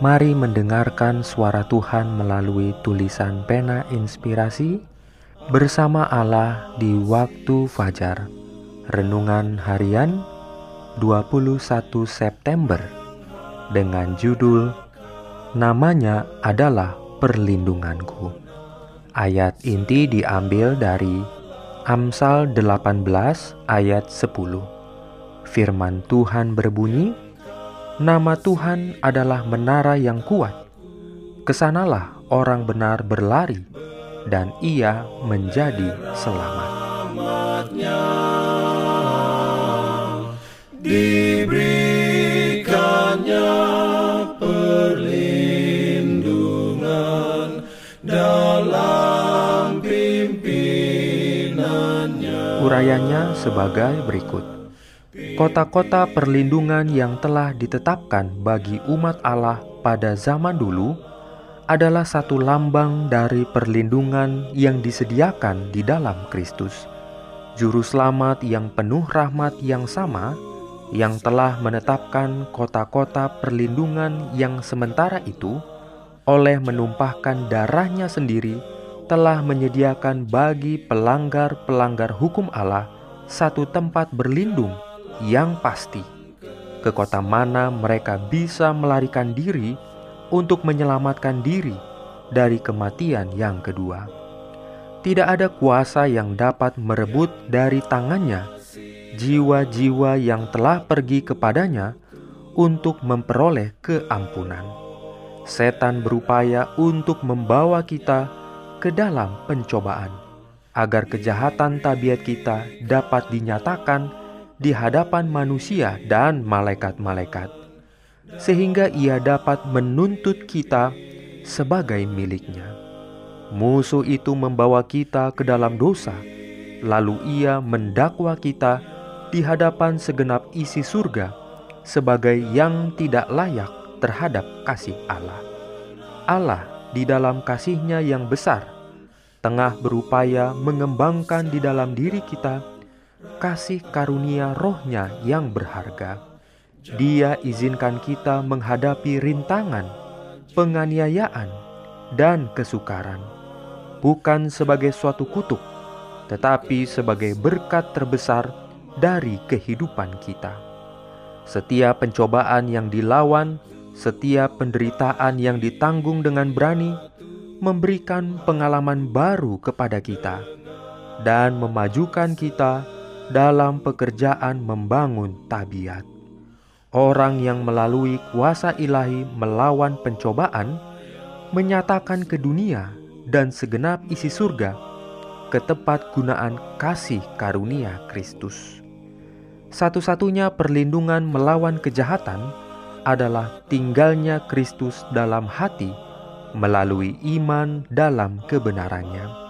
Mari mendengarkan suara Tuhan melalui tulisan pena inspirasi bersama Allah di waktu fajar. Renungan harian 21 September dengan judul Namanya adalah perlindunganku. Ayat inti diambil dari Amsal 18 ayat 10. Firman Tuhan berbunyi, Nama Tuhan adalah menara yang kuat. Ke sanalah orang benar berlari, dan ia menjadi selamat. Diberikannya perlindungan dalam pimpinannya. Urayanya sebagai berikut. Kota-kota perlindungan yang telah ditetapkan bagi umat Allah pada zaman dulu adalah satu lambang dari perlindungan yang disediakan di dalam Kristus. Juru selamat yang penuh rahmat yang sama yang telah menetapkan kota-kota perlindungan yang sementara itu oleh menumpahkan darahnya sendiri telah menyediakan bagi pelanggar-pelanggar hukum Allah satu tempat berlindung yang pasti ke kota mana mereka bisa melarikan diri untuk menyelamatkan diri dari kematian yang kedua. Tidak ada kuasa yang dapat merebut dari tangannya jiwa-jiwa yang telah pergi kepadanya untuk memperoleh keampunan. Setan berupaya untuk membawa kita ke dalam pencobaan, agar kejahatan tabiat kita dapat dinyatakan di hadapan manusia dan malaikat-malaikat, sehingga ia dapat menuntut kita sebagai miliknya. Musuh itu membawa kita ke dalam dosa, lalu ia mendakwa kita di hadapan segenap isi surga sebagai yang tidak layak terhadap kasih Allah. Allah di dalam kasihnya yang besar, tengah berupaya mengembangkan di dalam diri kita kasih karunia rohnya yang berharga. Dia izinkan kita menghadapi rintangan, penganiayaan, dan kesukaran. Bukan sebagai suatu kutuk, tetapi sebagai berkat terbesar dari kehidupan kita. Setiap pencobaan yang dilawan, setiap penderitaan yang ditanggung dengan berani, memberikan pengalaman baru kepada kita dan memajukan kita dalam pekerjaan membangun tabiat. Orang yang melalui kuasa ilahi melawan pencobaan menyatakan ke dunia dan segenap isi surga ketepat gunaan kasih karunia Kristus. Satu-satunya perlindungan melawan kejahatan adalah tinggalnya Kristus dalam hati melalui iman dalam kebenarannya.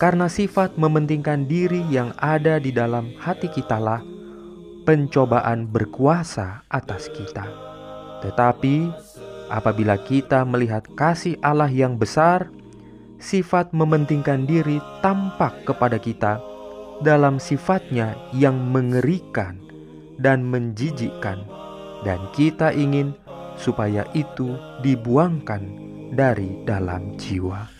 Karena sifat mementingkan diri yang ada di dalam hati kitalah pencobaan berkuasa atas kita. Tetapi apabila kita melihat kasih Allah yang besar, sifat mementingkan diri tampak kepada kita dalam sifatnya yang mengerikan dan menjijikkan, dan kita ingin supaya itu dibuangkan dari dalam jiwa.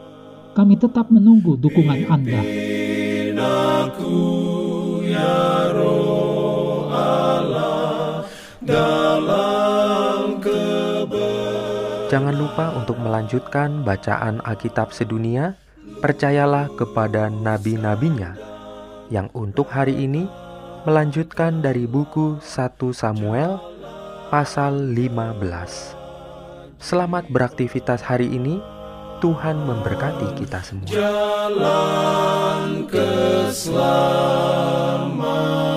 Kami tetap menunggu dukungan Anda. Jangan lupa untuk melanjutkan bacaan Alkitab sedunia. Percayalah kepada nabi-nabinya yang untuk hari ini melanjutkan dari buku 1 Samuel pasal 15. Selamat beraktivitas hari ini. Tuhan memberkati kita semua. jalan keselamatan.